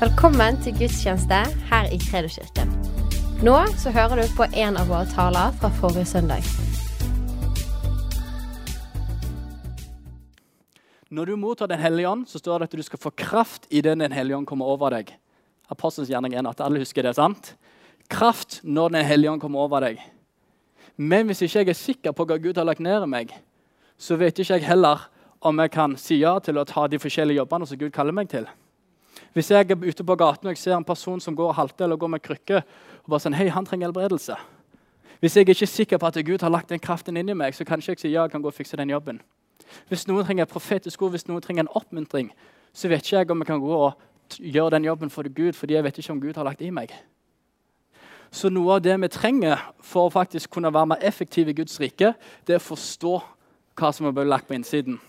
Velkommen til gudstjeneste her i Kredoskirken. Nå så hører du på en av våre taler fra forrige søndag. Når du mottar Den hellige ånd, så står det at du skal få kraft i den Den hellige ånd kommer over deg. Apostelens gjerning er at alle husker det, sant? Kraft når Den hellige ånd kommer over deg. Men hvis ikke jeg er sikker på hva Gud har lagt ned i meg, så vet ikke jeg heller om jeg kan si ja til å ta de forskjellige jobbene som Gud kaller meg til. Hvis jeg er ute på gaten og jeg ser en person som går og halter eller går med krykke, og bare sånn, hei, han trenger helbredelse. Hvis jeg ikke er sikker på at Gud har lagt den kraften inni meg, så kan ikke jeg si ja, jeg kan gå og fikse den jobben. Hvis noen trenger et profetisk ord, hvis noen trenger en oppmuntring, så vet ikke jeg om jeg kan gå og gjøre den jobben for Gud, fordi jeg vet ikke om Gud har lagt i meg. Så noe av det vi trenger for å faktisk kunne være mer effektive i Guds rike, det er å forstå hva som er lagt på innsiden.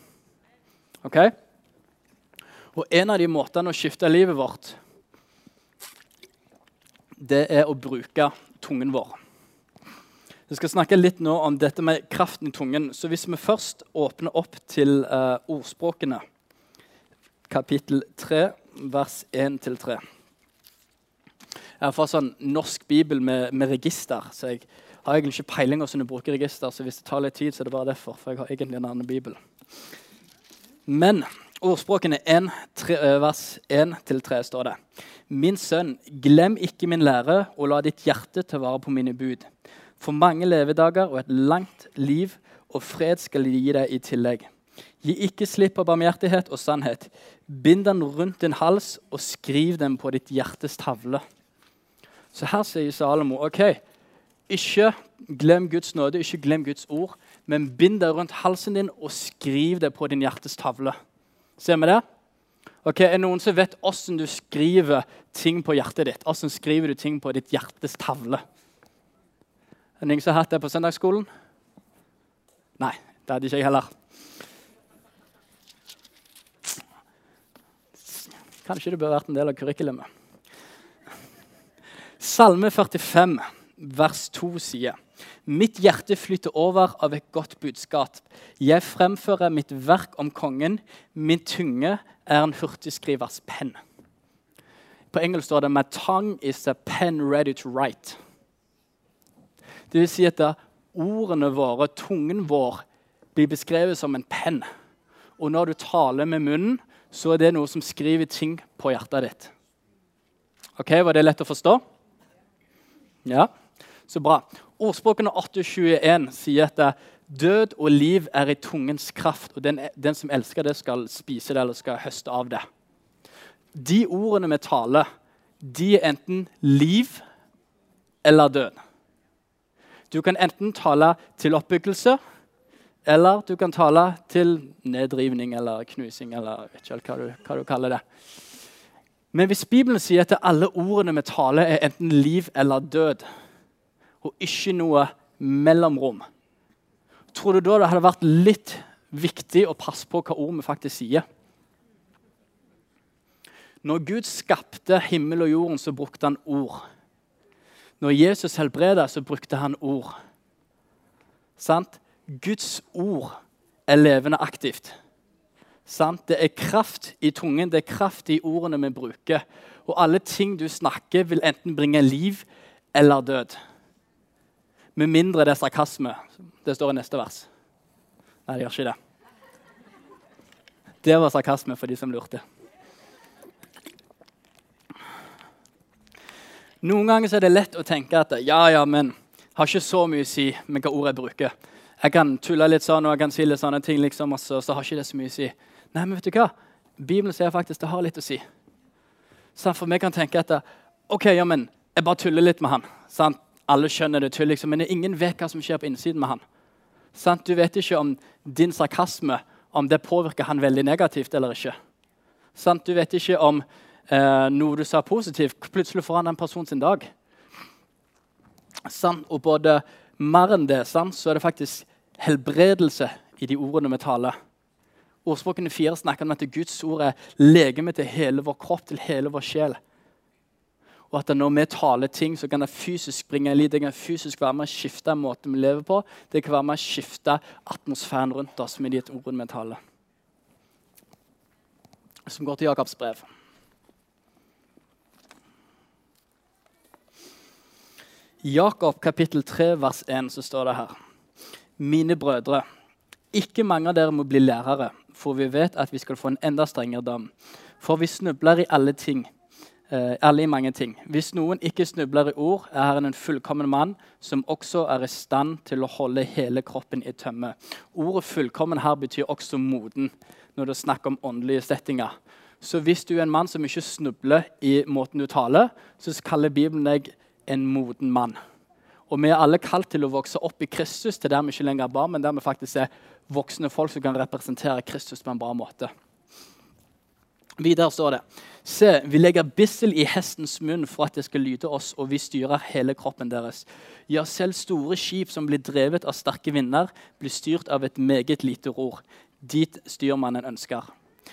Ok? Og en av de måtene å skifte livet vårt, det er å bruke tungen vår. Jeg skal snakke litt nå om dette med kraften i tungen. Så hvis vi først åpner opp til uh, ordspråkene, kapittel 3, vers 1-3 Jeg har fått sånn norsk bibel med, med, register, så jeg har egentlig ikke peiling hvordan jeg bruker register. Så hvis det tar litt tid, så er det bare derfor. For jeg har egentlig en annen bibel. Men ordspråkene 1, 3, vers 1-3 står det. Min sønn, glem ikke min lære, og la ditt hjerte ta vare på mine bud. For mange levedager og et langt liv og fred skal de gi deg i tillegg. Gi ikke slipp på barmhjertighet og sannhet. Bind den rundt din hals og skriv den på ditt hjertes tavle. Så her sier Salomo ok, ikke glem Guds nåde, ikke glem Guds ord, men bind det rundt halsen din og skriv det på din hjertes tavle. Ser vi det? Ok, Er det noen som vet hvordan du skriver ting på hjertet ditt? Hvordan skriver du ting på ditt hjertes tavle? Er det ingen som har hatt det på søndagsskolen? Nei, det hadde ikke jeg heller. Kanskje det bør vært en del av kurrikulumet. Salme 45, vers 2 sier Mitt hjerte flyter over av et godt budskap. Jeg fremfører mitt verk om kongen. Min tunge er en hurtigskrivers penn. På engelsk står det My tongue is a pen ready to write. Det vil si at ordene våre, tungen vår, blir beskrevet som en penn. Og når du taler med munnen, så er det noe som skriver ting på hjertet ditt. Ok, Var det lett å forstå? Ja, så bra. Ordspråkene 821 sier at død og liv er i tungens kraft, og den, den, som elsker det, skal spise det eller skal høste av det. De ordene vi taler, de er enten liv eller død. Du kan enten tale til oppbyggelse, eller du kan tale til nedrivning eller knusing. eller vet ikke hva du, hva du kaller det. Men hvis Bibelen sier at alle ordene vi taler, er enten liv eller død, og ikke noe mellomrom, tror du da det hadde vært litt viktig å passe på hva ord vi faktisk sier? Når Gud skapte himmel og jorden, så brukte han ord. Når Jesus helbreda, så brukte han ord. Sant? Guds ord er levende aktivt. Sant? Det er kraft i tungen, det er kraft i ordene vi bruker. Og alle ting du snakker, vil enten bringe liv eller død. Med mindre det er sarkasme. Det står i neste vers. Nei, det gjør ikke det. Det var sarkasme for de som lurte. Noen ganger er det lett å tenke at ja, ja, men har ikke så mye å si med hva ord jeg bruker. Jeg kan tulle litt sånn og jeg kan si litt sånne ting, liksom, og så, så har ikke det så mye å si. Nei, men vet du hva? Bibelen sier faktisk det har litt å si. Så for meg kan tenke at ok, ja, men jeg bare tuller litt med han. Sant? Alle skjønner det tull, liksom, men ingen vet hva som skjer på innsiden med han. Sant? Du vet ikke om din sarkasme om det påvirker han veldig negativt eller ikke. Sant? Du vet ikke om eh, noe du sa positivt, plutselig får han den personen sin dag. Sant? og både mer enn det sant? så er det faktisk helbredelse i de ordene vi taler. Ordspråkene fire snakker om at Guds ord er legemet til hele vår kropp, til hele vår sjel. Og at når vi taler ting, så kan det fysisk bringe liv. Det kan fysisk være med å skifte måten vi lever på. Det kan være med å skifte atmosfæren rundt oss med de ordene vi taler. Som går til Jakobs brev. Jakob kapittel 3 vers 1 så står det her. Mine brødre, ikke mange av dere må bli lærere, for vi vet at vi skal få en enda strengere dom. For vi snubler i alle ting. Eh, i mange ting. Hvis noen ikke snubler i ord, er Herren en fullkommen mann, som også er i stand til å holde hele kroppen i tømme. Ordet 'fullkommen' her betyr også moden, når det er snakk om åndelige settinger. Så hvis du er en mann som ikke snubler i måten du taler, så kaller Bibelen deg en moden mann. Og vi er alle kalt til å vokse opp i Kristus, til der vi ikke lenger er barn, men der vi faktisk er voksne folk som kan representere Kristus på en bra måte. Videre står det Se, vi legger bissel i hestens munn for at det skal lyde oss, og vi styrer hele kroppen deres. Ja, selv store skip som blir drevet av sterke vinder, blir styrt av et meget lite ror. Dit styrmannen ønsker.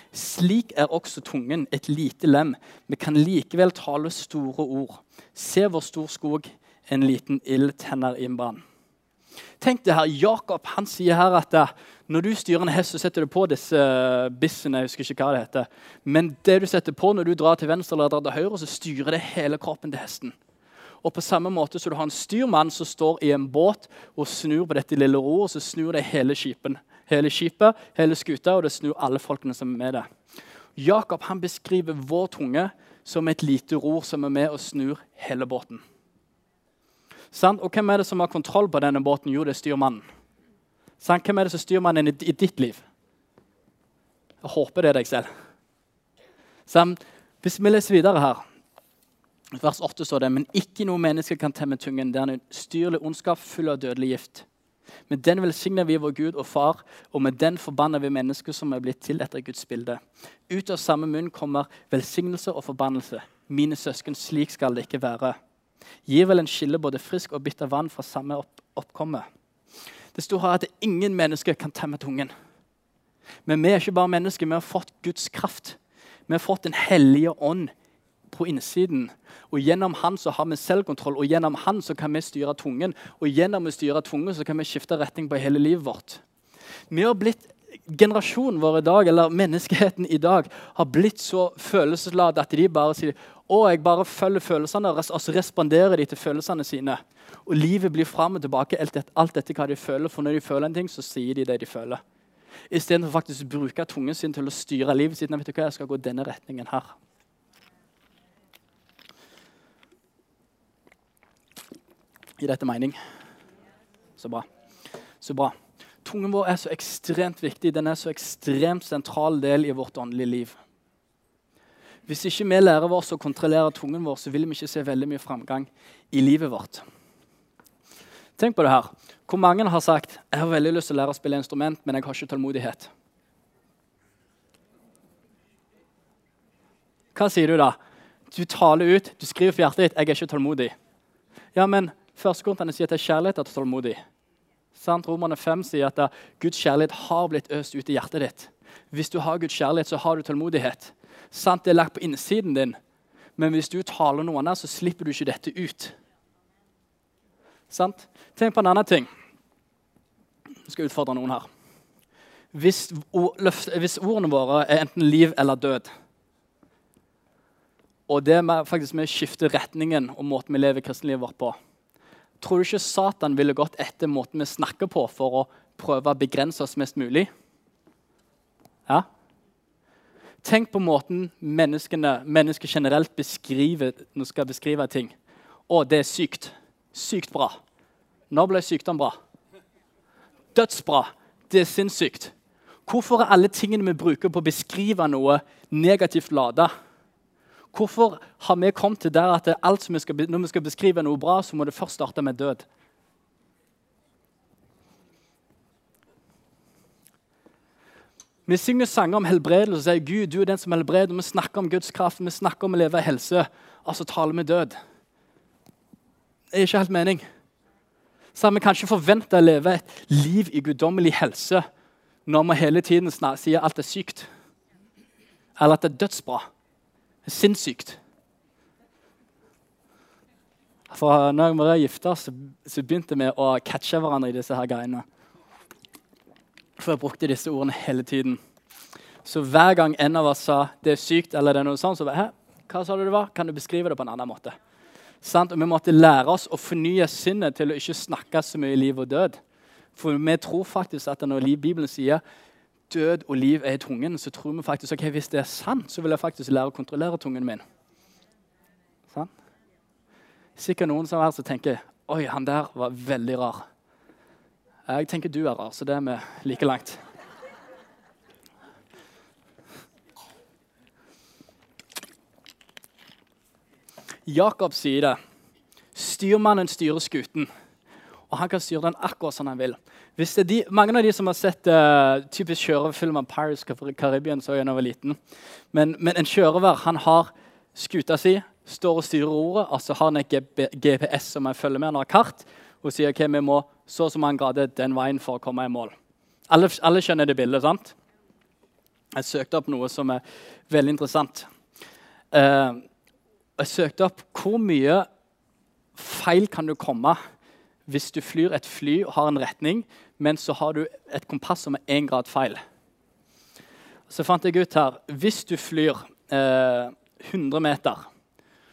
Slik er også tungen et lite lem, men kan likevel tale store ord. Se hvor stor skog en liten ild tenner i en brann. Tenk det her, Jakob han sier her at når du styrer en hest, så setter du på disse eh, bissene. jeg husker ikke hva det heter. Men det du setter på når du drar til venstre eller drar til høyre, så styrer det hele kroppen til hesten. Og på samme måte så du har en styrmann som står i en båt og snur på dette lille roret, så snur det hele skipen. Hele skipet, hele skuta, og det snur alle folkene som er med det. Jakob han beskriver vår tunge som et lite ror som er med og snur hele båten. Og hvem er det som har kontroll på denne båten? Jo, det er styrmannen. Sant? Hvem er det som styrer mannen i, ditt liv? Jeg håper det er deg selv. Sant? Hvis vi leser videre her, vers 8 står det Men ikke noe menneske kan temme tungen. Det er en ustyrlig ondskap full av dødelig gift. Med den velsigner vi vår Gud og Far, og med den forbanner vi mennesker som er blitt til etter Guds bilde. Ut av samme munn kommer velsignelse og forbannelse. Mine søsken, slik skal det ikke være. Gir vel en skille både frisk og bitter vann fra samme opp oppkomme. Det står her at ingen mennesker kan temme tungen. Men vi er ikke bare mennesker, vi har fått Guds kraft. Vi har fått Den hellige ånd på innsiden. Og Gjennom han så har vi selvkontroll, og gjennom han så kan vi styre tungen. Og gjennom å styre tungen så kan vi skifte retning på hele livet vårt. Vi har blitt generasjonen vår i dag, eller menneskeheten i dag har blitt så følelsesladet at de bare sier å, jeg bare følger følelsene, og så responderer de til følelsene sine. Og livet blir fram og tilbake alt dette hva de føler. For når de føler en ting, så sier de det de føler. Istedenfor faktisk å bruke tungen sin til å styre livet sitt. Vet du hva, jeg skal gå denne retningen her. Gir dette mening? Så bra. Så bra. Tungen vår er så ekstremt viktig. Den er så ekstremt sentral del i vårt åndelige liv. Hvis ikke vi lærer oss å kontrollere tungen vår, så vil vi ikke se veldig mye framgang i livet vårt. Tenk på det her. Hvor mange har sagt jeg har veldig lyst til å lære å spille instrument, men jeg har ikke tålmodighet? Hva sier du da? Du taler ut, du skriver for hjertet ditt 'jeg er ikke tålmodig'. Ja, men Førstekorintene sier at det er kjærlighet at er tålmodig. Sant? Romerne 5 sier at Guds kjærlighet har blitt øst ut i hjertet ditt. Hvis du har Guds kjærlighet, så har du tålmodighet. Sant? Det er lagt på innsiden din. Men hvis du taler noe annet, så slipper du ikke dette ut. Sant? Tenk på en annen ting. Jeg skal utfordre noen her. Hvis, ordene våre er enten liv eller død, og det med faktisk med å skifte retningen og måten vi lever kristenlivet vårt på Tror du ikke Satan ville gått etter måten vi snakker på, for å prøve å begrense oss mest mulig? Ja? Tenk på måten mennesker generelt beskriver, skal beskrive ting. Å, det er sykt. Sykt bra. Når ble sykdom bra? Dødsbra. Det er sinnssykt. Hvorfor er alle tingene vi bruker på å beskrive noe, negativt lada? Hvorfor har vi kommet til der at vi skal, når vi skal beskrive noe bra, så må det først starte med død? Vi synger sanger om helbredelse og sier Gud, du er den som helbreder. Vi snakker om Guds kraft, vi snakker om å leve i helse. Altså taler vi død. Det er ikke helt mening. Så har Vi kanskje forventa å leve et liv i guddommelig helse når vi hele tiden sier alt er sykt, eller at det er dødsbra. Det er sinnssykt. For når vi var gifta, så, så begynte vi å catche hverandre i disse her greiene. For jeg brukte disse ordene hele tiden. Så hver gang en av oss sa det er sykt, eller det er noe sånt, så var jeg, hva sa du det var? Kan du beskrive det på en annen måte? Sant? Og vi måtte lære oss å fornye sinnet til å ikke snakke så mye liv og død. For vi tror faktisk at når Bibelen sier død og liv er i tungen, så tror vi faktisk ok, hvis det er sant, så vil jeg faktisk lære å kontrollere tungen min. Sant? Sikkert noen som er her som tenker oi, han der var veldig rar. Jeg tenker du er rar, så det er vi like langt. Jakob sier det. Styrmannen styrer skuten, og han kan styre den akkurat som han vil. De, mange av de som har sett uh, typisk kjørefilmer Paris Caribbean, så jeg da var liten. Men, men, en kjørever han har skuta si, står og styrer ordet, altså har han et GPS som han følger med, han har kart, og sier ok, vi må så og så mange grader den veien for å komme i mål. Alle, alle skjønner det bildet, sant? Jeg søkte opp noe som er veldig interessant. Uh, jeg søkte opp hvor mye feil kan du komme hvis du flyr et fly og har en retning, men så har du et kompass som er én grad feil. Så fant jeg ut her Hvis du flyr eh, 100 meter,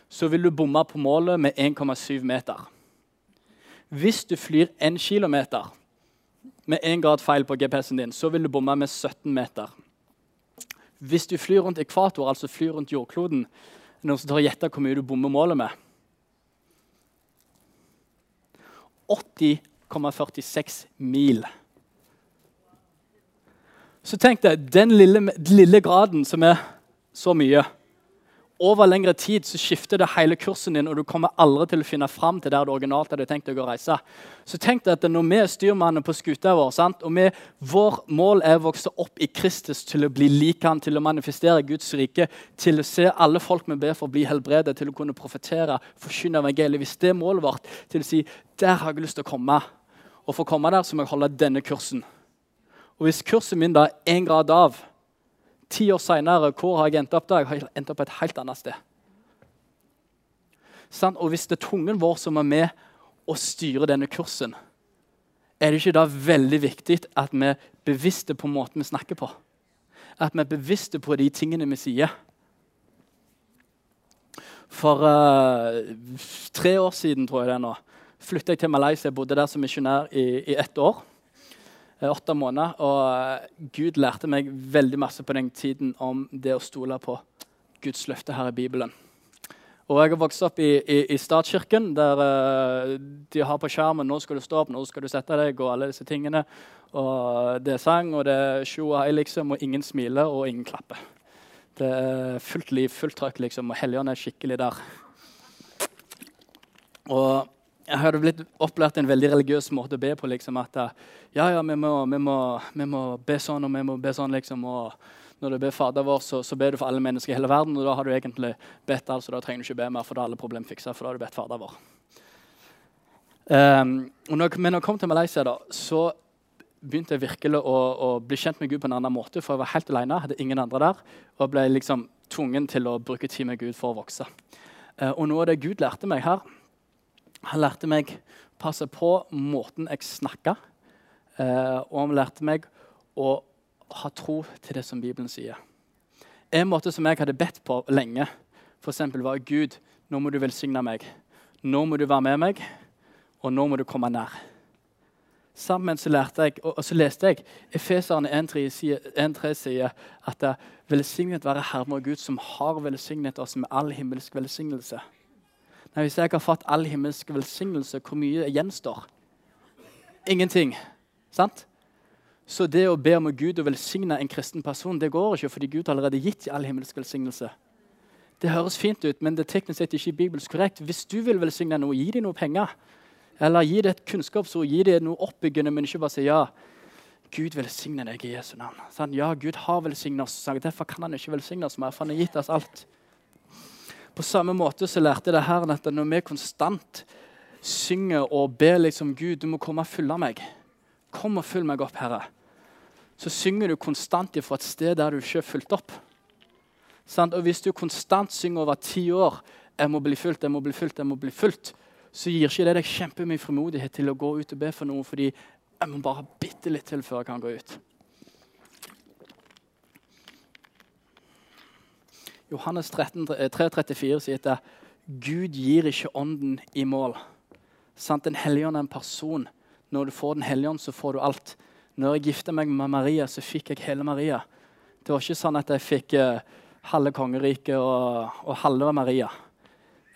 så vil du bomme på målet med 1,7 meter. Hvis du flyr 1 km med 1 grad feil på GPS-en din, så vil du bomme med 17 meter. Hvis du flyr rundt ekvator, altså flyr rundt jordkloden, noen som tør gjette hvor mye du bommer målet med? 80,46 mil. Så tenk deg den lille, lille graden som er så mye over lengre tid så skifter det hele kursen din, og du kommer aldri til å finne fram til der du originalt hadde tenkt deg å reise. Så tenk deg at Når vi er styrmannen på skuta vår, sant? og vi, vår mål er å vokse opp i Kristus til å bli lik han, til å manifestere Guds rike, til å se alle folk vi ber for bli helbredet, til å kunne profetere, forkynne evangeliet Hvis det er målet vårt, til å si der har jeg lyst til å komme, og for å komme der så må jeg holde denne kursen. Og Hvis kursen min da er én grad av, Ti år seinere, hvor har jeg endt opp da? Jeg har endt opp et helt annet sted. Og hvis det er tungen vår som er med å styre denne kursen, er det ikke da veldig viktig at vi er bevisste på måten vi snakker på? At vi er bevisste på de tingene vi sier? For uh, tre år siden tror jeg det er nå, flytta jeg til Malaysia. Jeg bodde der som misjonær i, i ett år. Eh, åtte måneder. Og eh, Gud lærte meg veldig masse på den tiden om det å stole på Guds løfte her i Bibelen. Og Jeg har vokst opp i, i, i statskirken, der uh, de har på skjermen 'Nå skal du stå opp, nå skal du sette deg', og alle disse tingene. Og Det er sang, og det er show og hei, liksom, og ingen smiler, og ingen klapper. Det er fullt liv, fullt trøkk, liksom, og Helligånden er skikkelig der. Og jeg hadde blitt opplært en veldig religiøs måte å be på. liksom At ja, ja, vi må, vi må, vi må be sånn og vi må be sånn. liksom og Når du ber Fader vår, så, så, ber du for alle mennesker i hele verden. Og da har du egentlig bedt alt, så da trenger du ikke be mer, for da er alle problemer fiksa. For da har du bedt Fader vår. Um, når, men når jeg kom til Malaysia, da, så begynte jeg virkelig å, å, bli kjent med Gud på en annen måte. For jeg var helt alene, hadde ingen andre der. Og ble liksom tvungen til å bruke tid med Gud for å vokse. Uh, og noe av det Gud lærte meg her, han lærte meg å passe på måten jeg snakka, eh, og han lærte meg å ha tro til det som Bibelen sier. En måte som jeg hadde bedt på lenge, eksempel, var Gud, nå må du velsigne meg. Nå må du være med meg, og nå må du komme nær. Sammen så lærte jeg, og så leste jeg Efeserne 1,3 sier at velsignet være Herren vår Gud, som har velsignet oss med all himmelsk velsignelse. Nei, hvis jeg har fått all himmelsk velsignelse, hvor mye gjenstår? Ingenting. Sant? Så det å be om Gud å velsigne en kristen person, det går ikke, fordi Gud har allerede gitt all himmelsk velsignelse. Det høres fint ut, men det teknisk sett ikke bibelsk korrekt. Hvis du vil velsigne noe, gi dem noe penger. Eller gi det et kunnskapsord, gi det noe oppbyggende, men ikke bare si ja. Gud velsigne deg i Jesu navn. Sånn, ja, Gud har velsignet oss, derfor kan han ikke velsigne oss mer, for han har gitt oss alt. På samme måte så lærte jeg det her at når vi konstant synger og ber liksom Gud, du må komme og fylle meg. Kom og fyll meg opp, Herre. Så synger du konstant fra et sted der du ikke er fulgt opp. Og Hvis du konstant synger over ti år 'Jeg må bli fulgt, jeg må bli fulgt, jeg må bli fulgt', så gir ikke det deg kjempemye frimodighet til å gå ut og be for noe, fordi jeg må bare bitte litt til før jeg kan gå ut. Johannes 13, 3, 34 sier at Gud gir ikke ånden i mål. Sant? Den hellige ånd er en person. Når du får Den hellige ånd, så får du alt. Når jeg gifta meg med Maria, så fikk jeg hele Maria. Det var ikke sånn at jeg fikk uh, halve kongeriket og, og, halve Maria.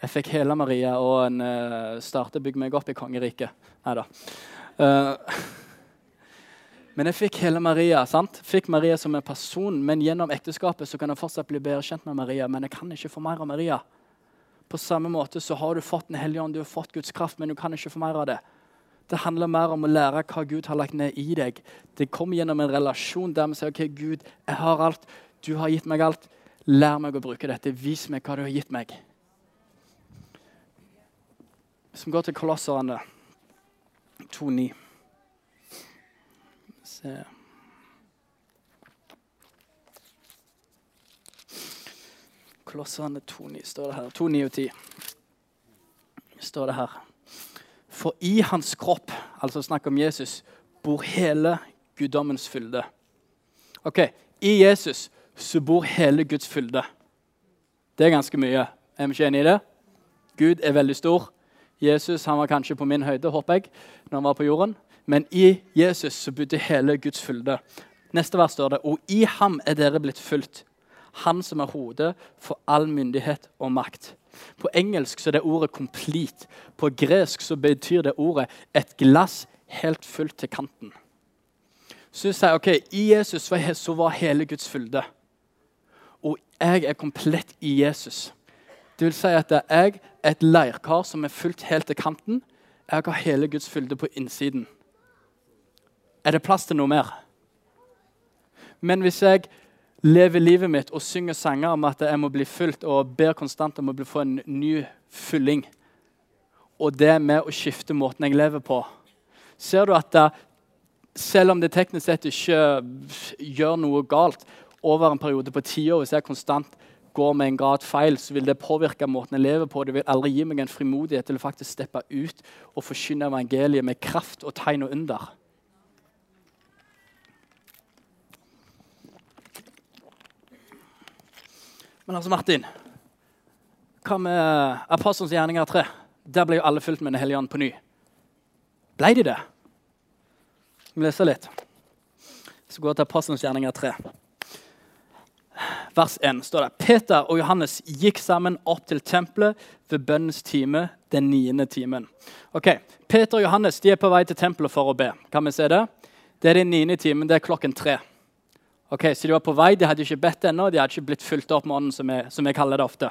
Jeg fikk hele Maria og en uh, startet å bygge meg opp i kongeriket. Nei da. Uh, men jeg fikk hele Maria. sant? Fikk Maria som en person, men gjennom ekteskapet så kan jeg fortsatt bli bedre kjent med Maria. Men jeg kan ikke få mer av Maria. På samme måte så har du fått Den hellige ånd, du har fått Guds kraft, men du kan ikke få mer av det. Det handler mer om å lære hva Gud har lagt ned i deg. Det kommer gjennom en relasjon der vi sier ok, Gud, jeg har alt, du har gitt meg alt. Lær meg å bruke dette. Vis meg hva du har gitt meg. Som går til Kolosserne 2,9. Se. Kolosserne 2,9 står det her. 2,9 og 10 står det her. For i hans kropp, altså snakk om Jesus, bor hele guddommens fylde. Ok, I Jesus så bor hele Guds fylde. Det er ganske mye. Er vi ikke enige i det? Gud er veldig stor. Jesus han var kanskje på min høyde, håper jeg, når han var på jorden. Men i Jesus så bodde hele Guds fylde. Neste vers står det Og i ham er dere blitt fulgt han som er hodet for all myndighet og makt. På engelsk så er det ordet 'complete'. På gresk så betyr det ordet 'et glass helt fullt til kanten'. Så jeg ok, I Jesus så var hele Guds fylde. Og jeg er komplett i Jesus. Det vil si at jeg er et leirkar som er fullt helt til kanten. Jeg har hele Guds fylde på innsiden. Er det plass til noe mer? Men hvis jeg lever livet mitt og synger sanger om at jeg må bli fulgt, og ber konstant om å få en ny fylling. Og det med å skifte måten jeg lever på. Ser du at selv om det teknisk sett ikke gjør noe galt over en periode på ti år, hvis jeg konstant går med en grad feil, så vil det påvirke måten jeg lever på. Det vil aldri gi meg en frimodighet til å faktisk steppe ut og forkynne evangeliet med kraft og tegn og under. Men altså, Martin, hva med Apostelens gjerninger 3? Der ble jo alle fulgt med Den hellige ånd på ny. Ble de det? Vi lese litt? Så går jeg til Apostelens gjerninger 3. Vers 1 står det Peter og Johannes gikk sammen opp til tempelet ved bønnens time den niende timen. Ok, Peter og Johannes de er på vei til tempelet for å be. Kan vi se Det Det er den niende timen. Det er klokken tre. Ok, Så de var på vei, de hadde ikke bedt ennå, de hadde ikke blitt fulgt opp med ånden, som jeg, som jeg kaller det ofte.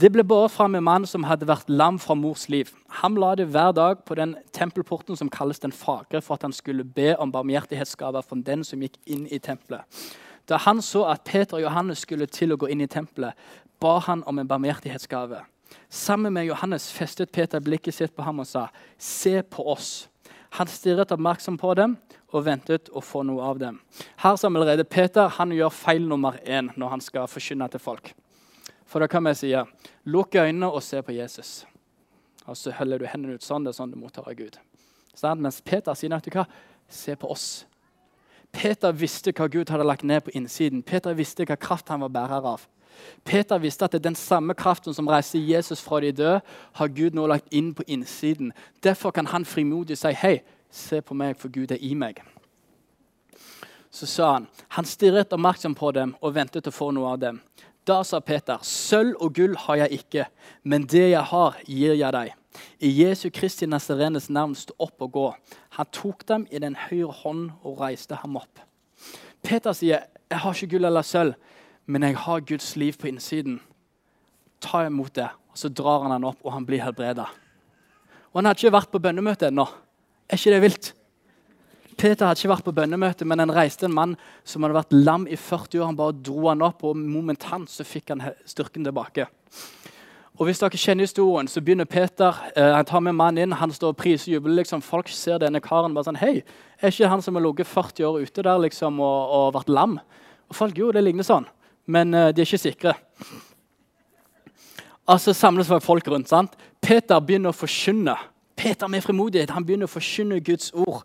Det ble båret fram en mann som hadde vært lam fra mors liv. Han la det hver dag på den tempelporten som kalles Den fagre, for at han skulle be om barmhjertighetsgaver fra den som gikk inn i tempelet. Da han så at Peter og Johannes skulle til å gå inn i tempelet, ba han om en barmhjertighetsgave. Sammen med Johannes festet Peter blikket sitt på ham og sa, 'Se på oss.' Han stirret oppmerksom på dem og ventet å få noe av dem. Her som allerede Peter han gjør feil nummer én når han skal forkynne til folk. For da kan vi si lukk øynene og se på Jesus. Og så holder du hendene ut sånn. Det er sånn du mottar av Gud. Sånn, mens Peter sier hva? Se på oss. Peter visste hva Gud hadde lagt ned på innsiden. Peter visste hva kraft han var bærer av. Peter visste at det er den samme kraften som reiser Jesus fra de døde, har Gud nå lagt inn på innsiden. Derfor kan han frimodig si hei, Se på meg, for Gud er i meg. Så sa han, han stirret oppmerksom på dem og ventet å få noe av dem. Da sa Peter, sølv og gull har jeg ikke, men det jeg har, gir jeg deg. I Jesu Kristi Nazarenes navn, stå opp og gå. Han tok dem i den høyre hånd og reiste ham opp. Peter sier, jeg har ikke gull eller sølv, men jeg har Guds liv på innsiden. Ta imot det. Og Så drar han han opp, og han blir helbreda. Og han har ikke vært på bønnemøte ennå. Er ikke det vilt? Peter hadde ikke vært på bønnemøte, men han reiste en mann som hadde vært lam i 40 år. Han bare dro han opp, og momentant så fikk han styrken tilbake. Og Hvis dere kjenner historien, så begynner Peter eh, han tar med mannen inn. Han står og priser jubel. Liksom. Folk ser denne karen bare sånn Hei, er ikke han som har ligget 40 år ute der liksom, og, og, vært lam? Og folk, jo, det ligner sånn, men eh, de er ikke sikre. Altså samles folk rundt. sant? Peter begynner å forkynne Peter med frimodighet han begynner å forkynne Guds ord.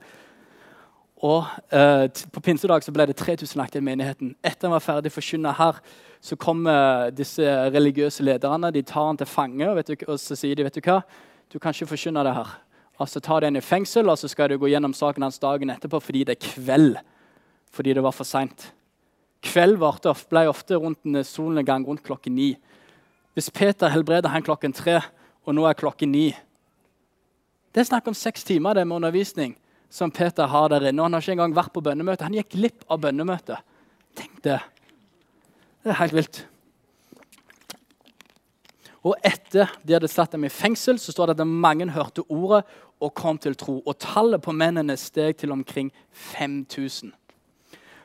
Og eh, På pinsedag så ble det 3000 lagt i menigheten. Etter han var ferdig forkynna her, så kommer disse religiøse lederne de tar han til fange og, du, og så sier de, vet du hva, du kan ikke forkynne det her. Og Så tar de han i fengsel og så skal du gå gjennom saken hans dagen etterpå fordi det er kveld. Fordi det var for seint. Kveld ble ofte rundt en solnedgang rundt klokken ni. Hvis Peter helbreder han klokken tre, og nå er klokken ni Det er snakk om seks timer det med undervisning som Peter har der inne. Og han har ikke engang vært på bønnemøte. Han gikk glipp av bønnemøtet. Tenk det. Det er helt vilt. Og etter de hadde satt dem i fengsel, så står det at mange hørte ordet og kom til tro. Og tallet på mennene steg til omkring 5000.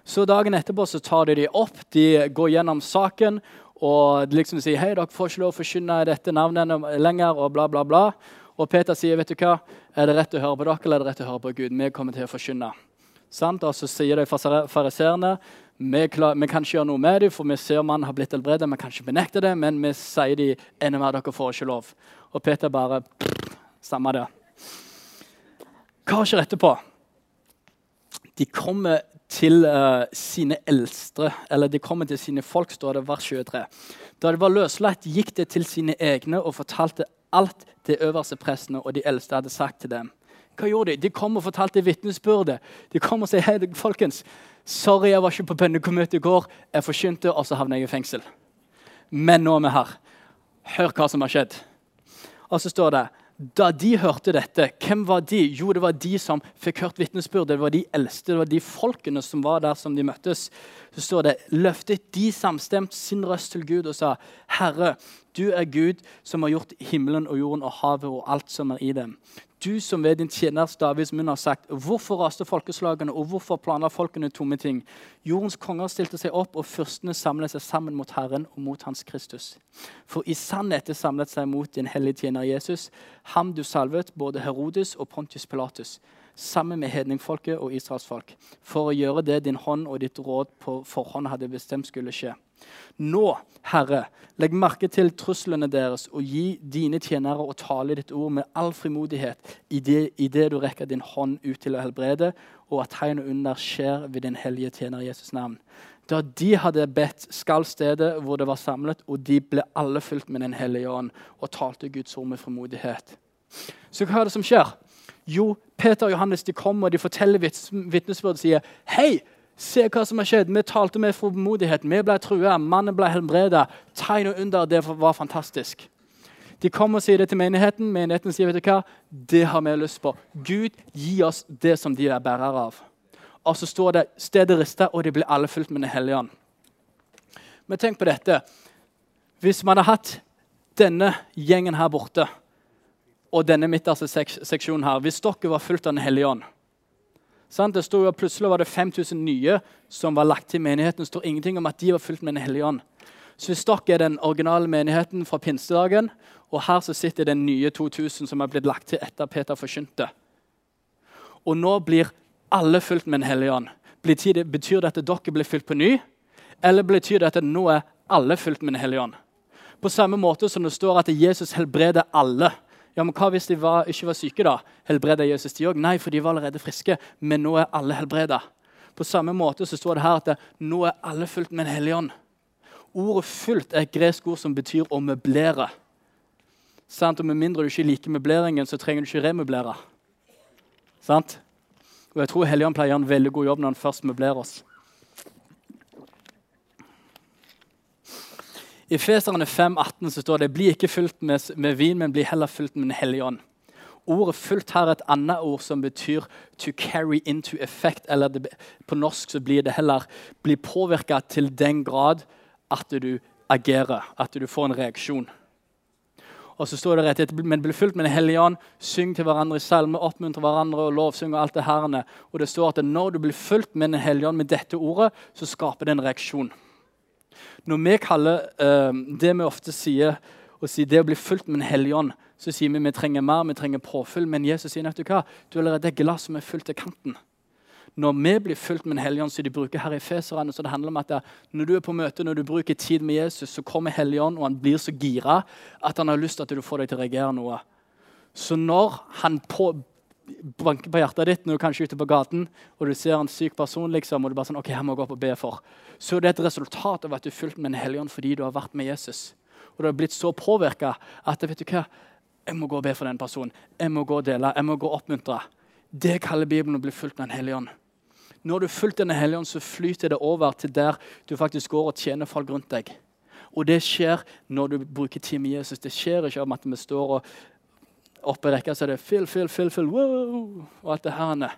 Så dagen etterpå så tar de de opp, de går gjennom saken og liksom sier hei, dere får ikke lov å forkynne dette navnet lenger. og bla bla bla. Og Peter sier vet du hva, er det rett å høre på dere eller er det rett å høre på Gud. Vi kommer til å forkynne. Sant? Og så sier de fariseerne vi, vi, kan ikke gjøre noe med dem, for vi ser mannen har blitt helbredet. Vi kan ikke benekte det, men vi sier de enda mer, dere får ikke lov. Og Peter bare Samme det. Hva skjer etterpå? De kommer til uh, sine eldste, eller de kommer til sine folk, står det vers 23. Da de var løslatt, gikk de til sine egne og fortalte alt det øverste prestene og de eldste hadde sagt til dem. Hva gjorde De De kom og fortalte vitnesbyrdet. De kom og sa hei, folkens, sorry, jeg var ikke på bønnekommøtet i går. Jeg forkynte, og så havnet jeg i fengsel. Men nå er vi her. Hør hva som har skjedd. Og så står det da de hørte dette, hvem var de? Jo, det var de som fikk hørt vitnesbyrd. Det var de eldste, det var de folkene som var der som de møttes. Så står det løftet de samstemt sin røst til Gud og sa, Herre, du er Gud som har gjort himmelen og jorden og havet og alt som er i dem. Du som ved din tjener Davids munn har sagt, hvorfor raste folkeslagene, og hvorfor planla folkene tomme ting? Jordens konger stilte seg opp, og fyrstene samlet seg sammen mot Herren og mot Hans Kristus. For i sannhet det samlet seg mot din hellige tjener Jesus, ham du salvet, både Herodes og Pontius Pilatus, sammen med hedningfolket og Israels folk, for å gjøre det din hånd og ditt råd på forhånd hadde bestemt skulle skje. Nå, Herre, legg merke til truslene deres og gi dine tjenere å tale ditt ord med all frimodighet idet i det du rekker din hånd ut til å helbrede, og at tegn og under skjer ved din hellige tjener Jesus navn. Da de hadde bedt, skal stedet hvor det var samlet, og de ble alle fylt med Den hellige ånd og talte Guds ord med frimodighet. Så hva er det som skjer? Jo, Peter og Johannes de kommer og de forteller vitnesbyrd og sier Hei, Se hva som har skjedd. Vi talte med frimodighet. Vi ble trua. Mannen ble helbreda. Tegn og under. Det var fantastisk. De kommer og sier det til menigheten. Menigheten sier vet du hva? det har vi lyst på. Gud, gi oss det som de er bærere av. Og så står det stedet rista, og de blir alle fulgt med Den hellige ånd. Men tenk på dette. Hvis man hadde hatt denne gjengen her borte og denne midterste seksjonen her, hvis dere var fullt av Den hellige ånd det stod jo Plutselig var det 5000 nye som var lagt til menigheten. Det står ingenting om at de var fulgt med Den hellige ånd. Så hvis dere er den originale menigheten fra pinsedagen, og her så sitter den nye 2000 som er blitt lagt til etter Peter forkynte Og nå blir alle fulgt med Den hellige ånd. Betyr det at dere blir fylt på ny, eller betyr det at nå er alle fulgt med Den hellige ånd? På samme måte som det står at Jesus helbreder alle. Ja, men Hva hvis de var, ikke var syke? da? Helbreda Jesus de òg? Nei, for de var allerede friske. Men nå er alle helbreda. På samme måte så står det her at det, nå er alle fulgt med en hellig ånd. Ordet 'fullt' er et gresk ord som betyr å møblere. Sant? Og Med mindre du ikke liker møbleringen, så trenger du ikke remøblere. Sant? Og jeg tror Helligånd pleier en veldig god jobb når han først møblerer oss. I Feserne 5, 18 så står det bli ikke fulgt med, med, vin, men bli heller fulgt med Den hellige ånd. Ordet 'fulgt' her er et annet ord som betyr 'to carry into effect'. eller det, På norsk så blir det heller 'bli påvirka til den grad at du agerer', at du får en reaksjon. Og så står det rett etter, men bli fulgt med Den hellige ånd, syng til hverandre i salme, oppmuntre hverandre og lovsynge og alt det herne». Og det står at når du blir fulgt med Den hellige ånd med dette ordet, så skaper det en reaksjon. Når vi kaller uh, det vi ofte sier, å si det å bli fulgt med Den hellige ånd, så sier vi vi trenger mer, vi trenger påfyll. Men Jesus sier du hva? Du er allerede et glass som er fullt til kanten. Når vi blir fulgt med Den hellige ånd, så de bruker her i Feserne, så det handler om at det, når du er på møte, når du bruker tid med Jesus, så kommer Hellige ånd, og han blir så gira at han har lyst til at du får deg til å reagere noe. Så når han på, banker på hjertet ditt når du kanskje er ute på gaten og du ser en syk person, liksom, og du bare sånn, ok, her må jeg gå opp og be for, så er det et resultat av at du er fulgt med en helligånd fordi du har vært med Jesus. Og du har blitt så påvirka at vet du hva, jeg må gå og be for den personen. Jeg må gå og dele, jeg må gå og oppmuntre. Det kaller Bibelen å bli fulgt med en helligånd. Når du er fulgt denne helligånd, så flyter det over til der du faktisk går og tjener folk rundt deg. Og det skjer når du bruker tid med Jesus. Det skjer ikke om at vi står og oppe i rekka så er det fill, fill, fill, fill, wow, og alt det her.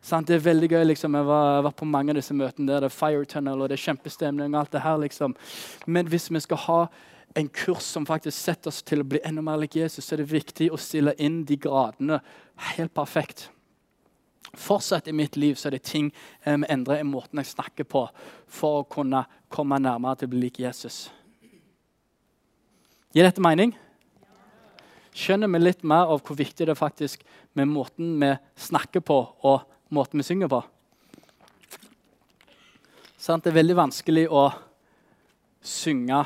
Sant? Det er veldig gøy. liksom. Jeg har vært på mange av disse møtene. der Det er fire tunnel og det er kjempestemning. og alt det her liksom. Men hvis vi skal ha en kurs som faktisk setter oss til å bli enda mer lik Jesus, så er det viktig å stille inn de gradene helt perfekt. Fortsatt i mitt liv så er det ting jeg må endre i måten jeg snakker på for å kunne komme nærmere til å bli lik Jesus. Gir dette mening? Skjønner vi litt mer av hvor viktig det er faktisk med måten vi snakker på, og måten vi synger på? Sant? Det er veldig vanskelig å synge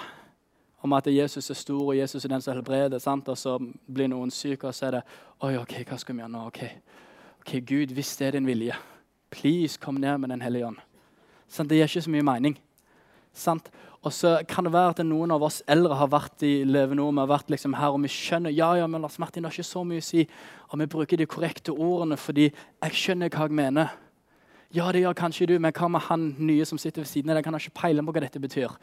om at Jesus er stor, og Jesus er den som helbreder. Sant? Og så blir noen syke, og så er det Oi, ok, hva skal vi gjøre nå? ok, okay Gud, hvis det er din vilje, please kom ned med Den hellige ånd. Sånn, det gir ikke så mye mening. Sant? Og så kan det være at noen av oss eldre har vært i Leve har vært liksom her, og vi skjønner ja, ja, men Lars Martin, har ikke så mye å si. Og vi bruker de korrekte ordene fordi jeg skjønner hva jeg mener. Ja, det gjør kanskje du, men hva med han nye som sitter ved siden av deg? Han har ikke peiling på hva dette betyr.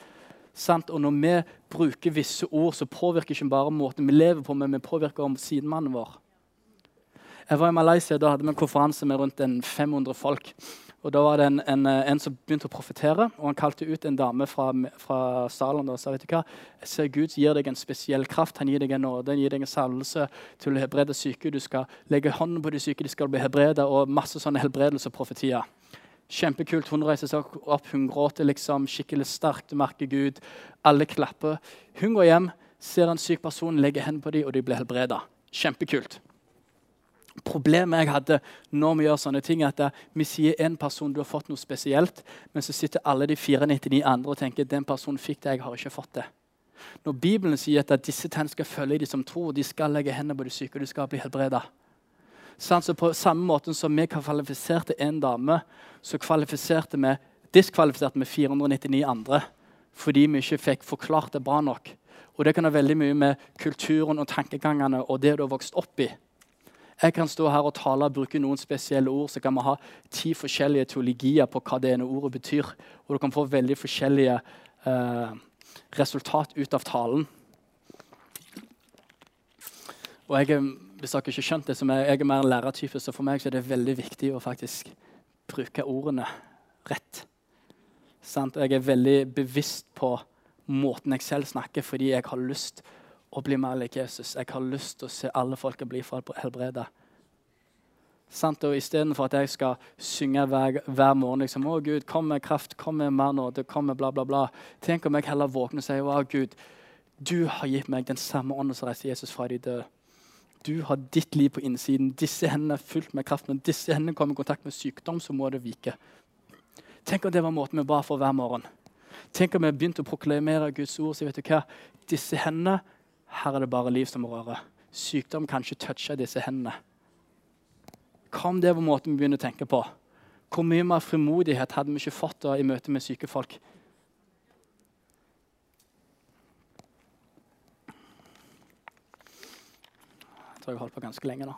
Sant? Og når vi bruker visse ord, så påvirker ikke bare måten vi lever på, men vi påvirker om sidemannen vår. Jeg var i Malaysia, Da hadde vi en konferanse med rundt 500 folk. Og Da var det en, en, en som begynte å profetere, og han kalte ut en dame fra, fra salen og sa vet du hva, jeg ser Gud gir deg en spesiell kraft. Han gir deg en nåde, han gir deg en salvelse til å helbrede syke. Du skal legge hånden på de syke, de skal bli helbredet, og masse sånne helbredelse og profetier. Kjempekult. Hun reiser seg opp, hun gråter liksom skikkelig sterkt. Merker Gud. Alle klapper. Hun går hjem, ser en syk person, legger hendene på dem, og de blir helbredet. Kjempekult. Problemet jeg hadde når vi gjør sånne ting, er at vi sier en person du har fått noe spesielt, men så sitter alle de 499 andre og tenker den personen fikk det, jeg har ikke fått det. Når Bibelen sier at disse tegn skal følge de som tror, de skal legge hendene på de syke, og de skal bli helbreda. Så på samme måte som vi kvalifiserte en dame, så kvalifiserte vi, diskvalifiserte vi 499 andre fordi vi ikke fikk forklart det bra nok. Og Det kan ha veldig mye med kulturen og tankegangene og det du har vokst opp i. Jeg kan stå her og tale og bruke noen spesielle ord, så kan vi ha ti forskjellige teologier på hva det ene ordet betyr. Og du kan få veldig forskjellige eh, resultat ut av talen. Og jeg hvis dere ikke skjønt det, så jeg, jeg er mer en lærertype, så for meg så er det veldig viktig å faktisk bruke ordene rett. Sant? Jeg er veldig bevisst på måten jeg selv snakker, fordi jeg har lyst å bli mer lik Jesus. Jeg har lyst til å se alle folka bli helbreda. Sant? Og Istedenfor at jeg skal synge hver, hver morgen liksom, 'Å, Gud, kom med kraft, kom med mer nåde, kom med bla, bla, bla'. Tenk om jeg heller våkner og sier, 'Å, Gud, du har gitt meg den samme ånden som reiste Jesus fra de døde'. Du har ditt liv på innsiden. Disse hendene er fullt med kraft. Når disse hendene kommer i kontakt med sykdom, så må det vike. Tenk om det var måten vi ba for hver morgen. Tenk om vi begynte å proklamere Guds ord. så vet du hva? Disse hendene, her er det bare liv som rører. Sykdom kan ikke touche disse hendene. Hva om det var måten vi begynner å tenke på? Hvor mye mer frimodighet hadde vi ikke fått da i møte med syke folk? Jeg tror jeg har holdt på ganske lenge nå.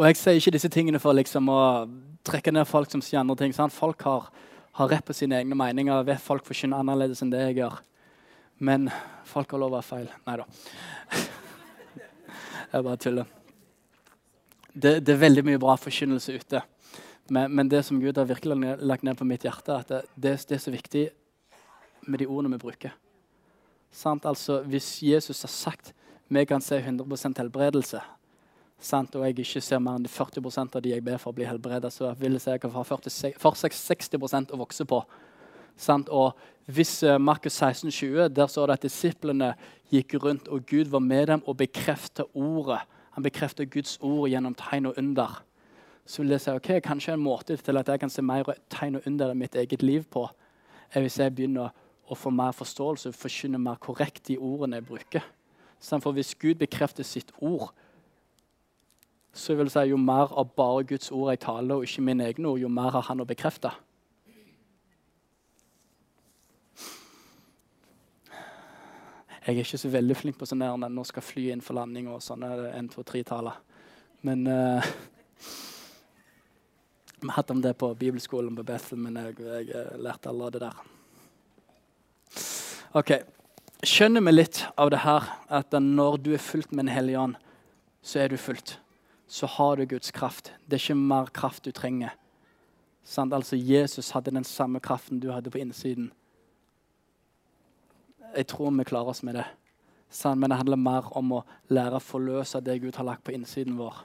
Og Jeg sier ikke disse tingene for liksom å trekke ned folk som sier andre ting. Sant? Folk har, har rett på sine egne meninger. Vet folk forkynner annerledes enn det jeg gjør. Men folk har lov å være feil. Nei da. Jeg bare tuller. Det, det, er veldig mye bra forkynnelse ute. Men, men, det som Gud har virkelig lagt ned på mitt hjerte, at det, det, det er så viktig med de ordene vi bruker. Sant? Altså, hvis Jesus har sagt vi kan se 100% helbredelse, sant? og jeg ikke ser mer enn 40% av de jeg ber for bli helbredet, så vil jeg si jeg kan ha 40, 60% å vokse på. Sant? Og hvis uh, Markus 16, 20, der står det at disiplene gikk rundt, og Gud var med dem og bekreftet ordet. Han bekreftet Guds ord gjennom tegn og under så vil jeg si ok, kanskje en måte til at jeg kan se mer tegn og under i mitt eget liv på, er hvis jeg begynner å få mer forståelse, forkynne mer korrekt de ordene jeg bruker. For hvis Gud bekrefter sitt ord, så vil jeg si jo mer av bare Guds ord jeg taler, og ikke mine egne ord, jo mer har han å bekrefte. Jeg er ikke så veldig flink på sånn når nå skal fly inn for landing og sånne 1, 2, 3-taler. Men uh, Vi har hatt om det på bibelskolen på Bethel, men jeg, jeg lærte aldri det der. Ok, Skjønner vi litt av det her, at når du er fulgt med Den hellige ånd, så er du fulgt. Så har du Guds kraft. Det er ikke mer kraft du trenger. Sant? Altså, Jesus hadde den samme kraften du hadde på innsiden. Jeg tror vi klarer oss med det. Sant? Men det handler mer om å lære å forløse det Gud har lagt på innsiden vår.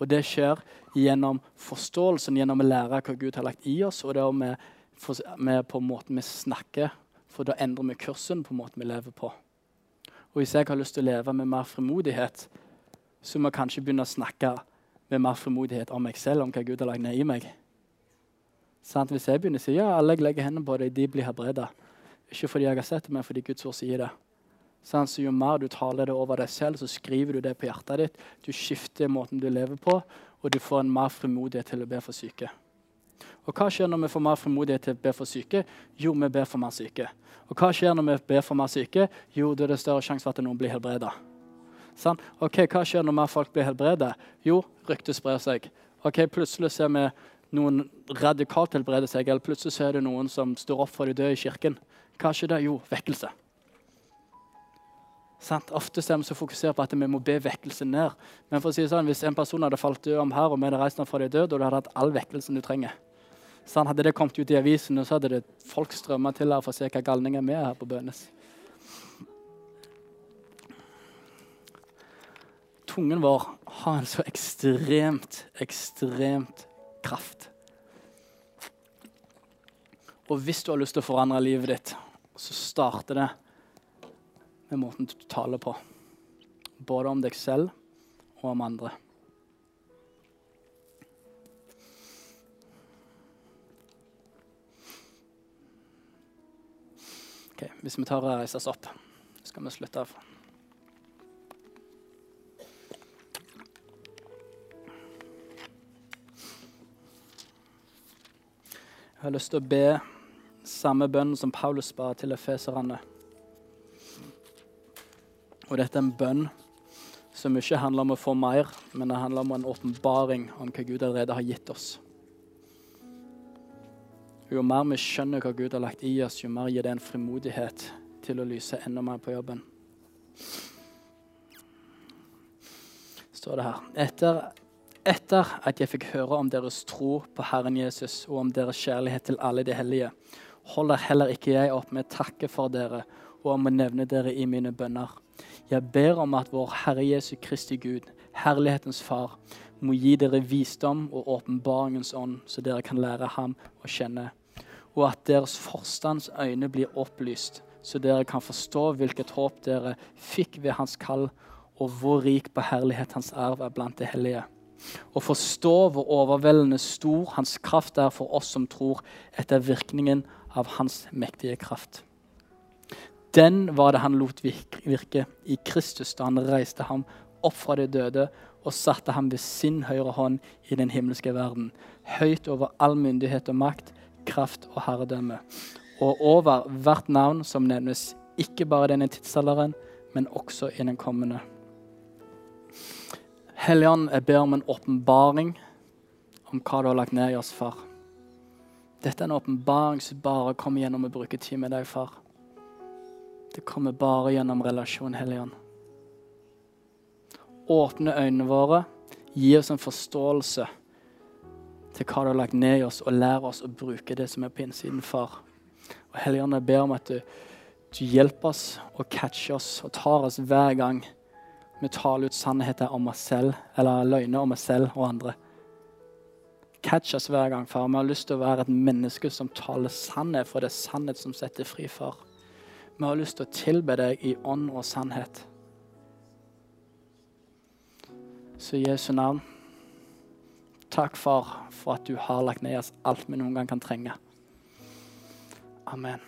Og det skjer gjennom forståelsen, gjennom å lære hva Gud har lagt i oss, og det er med, med på måten vi snakker, for da endrer vi kursen på måten vi lever på. Og hvis jeg har lyst til å leve med mer frimodighet, så må jeg kanskje begynne å snakke med mer frimodighet om meg selv, om hva Gud har lagt ned i meg. Sant? Hvis jeg begynner å si ja, alle jeg legger hendene på deg, de blir helbreda. Ikke fordi jeg har sett det, men fordi Guds ord sier det. Sånn, så Jo mer du taler det over deg selv, så skriver du det på hjertet ditt. Du skifter måten du lever på, og du får en mer frimodighet til å be for syke. Og Hva skjer når vi får mer frimodighet til å be for syke? Jo, vi ber for mer syke. Og hva skjer når vi ber for mer syke? Jo, da er det større sjanse for at noen blir helbreda. Sånn? Ok, Hva skjer når mer folk blir helbredet? Jo, ryktet sprer seg. Ok, Plutselig ser vi noen radikalt helbrede seg, eller plutselig er det noen som står opp for de døde i kirken. Hva skjer da? Jo, vekkelse. Sant? Ofte er vi så fokusert på at vi må be vekkelsen ned. Men for å si sånn, hvis en person hadde falt død om her, og vi hadde reist ham fra de døde, og du hadde hatt all vekkelsen du trenger sånn, Hadde det kommet ut i avisene, så hadde det folk strømma til her for å se hva galninger vi er her på Bønes. Tungen vår har en så ekstremt, ekstremt kraft. Og hvis du har lyst til å forandre livet ditt, så starter det med måten du taler på. Både om deg selv og om andre. Ok, Hvis vi tar og reiser oss opp, skal vi slutte av. Jeg har lyst til å be samme bønn som Paulus ba til efeserne. Og dette er en bønn som ikke handler om å få mer, men det handler om en åpenbaring om hva Gud allerede har gitt oss. Jo mer vi skjønner hva Gud har lagt i oss, jo mer gir det en frimodighet til å lyse enda mer på jobben. står det her. Etter, etter at jeg fikk høre om deres tro på Herren Jesus og om deres kjærlighet til alle de hellige, holder heller ikke jeg opp med å takke for dere og om å nevne dere i mine bønner. Jeg ber om at vår Herre Jesu Kristi Gud, herlighetens Far, må gi dere visdom og åpenbaringens ånd, så dere kan lære ham å kjenne. Og at deres forstands øyne blir opplyst, så dere kan forstå hvilket håp dere fikk ved hans kall, og hvor rik på herlighet hans arv er blant de hellige. Og forstå hvor overveldende stor hans kraft er for oss som tror, etter virkningen av hans mektige kraft. Den var det han lot virke i Kristus da han reiste ham opp fra de døde og satte ham ved sin høyre hånd i den himmelske verden, høyt over all myndighet og makt, kraft og herredømme, og over hvert navn som nevnes, ikke bare denne tidsalderen, men også i den kommende. Helligånd, jeg ber om en åpenbaring om hva du har lagt ned i oss, far. Dette er en åpenbaring som bare kommer gjennom å bruke tid med deg, far. Det kommer bare gjennom relasjon, Helligånd. Åpne øynene våre, gi oss en forståelse til hva du har lagt ned i oss, og lære oss å bruke det som er på innsiden, far. Og Helligånd, jeg ber om at du, du hjelper oss og catcher oss og tar oss hver gang vi taler ut sannheter om oss selv, eller løgner om oss selv og andre. Catch oss hver gang, far. Vi har lyst til å være et menneske som taler sannhet, for det er sannhet som setter fri, far. Vi har lyst til å tilbe deg i ånd og sannhet. Så i Jesu navn, takk, far, for at du har lagt ned oss alt vi noen gang kan trenge. Amen.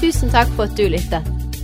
Tusen takk for at du lyttet.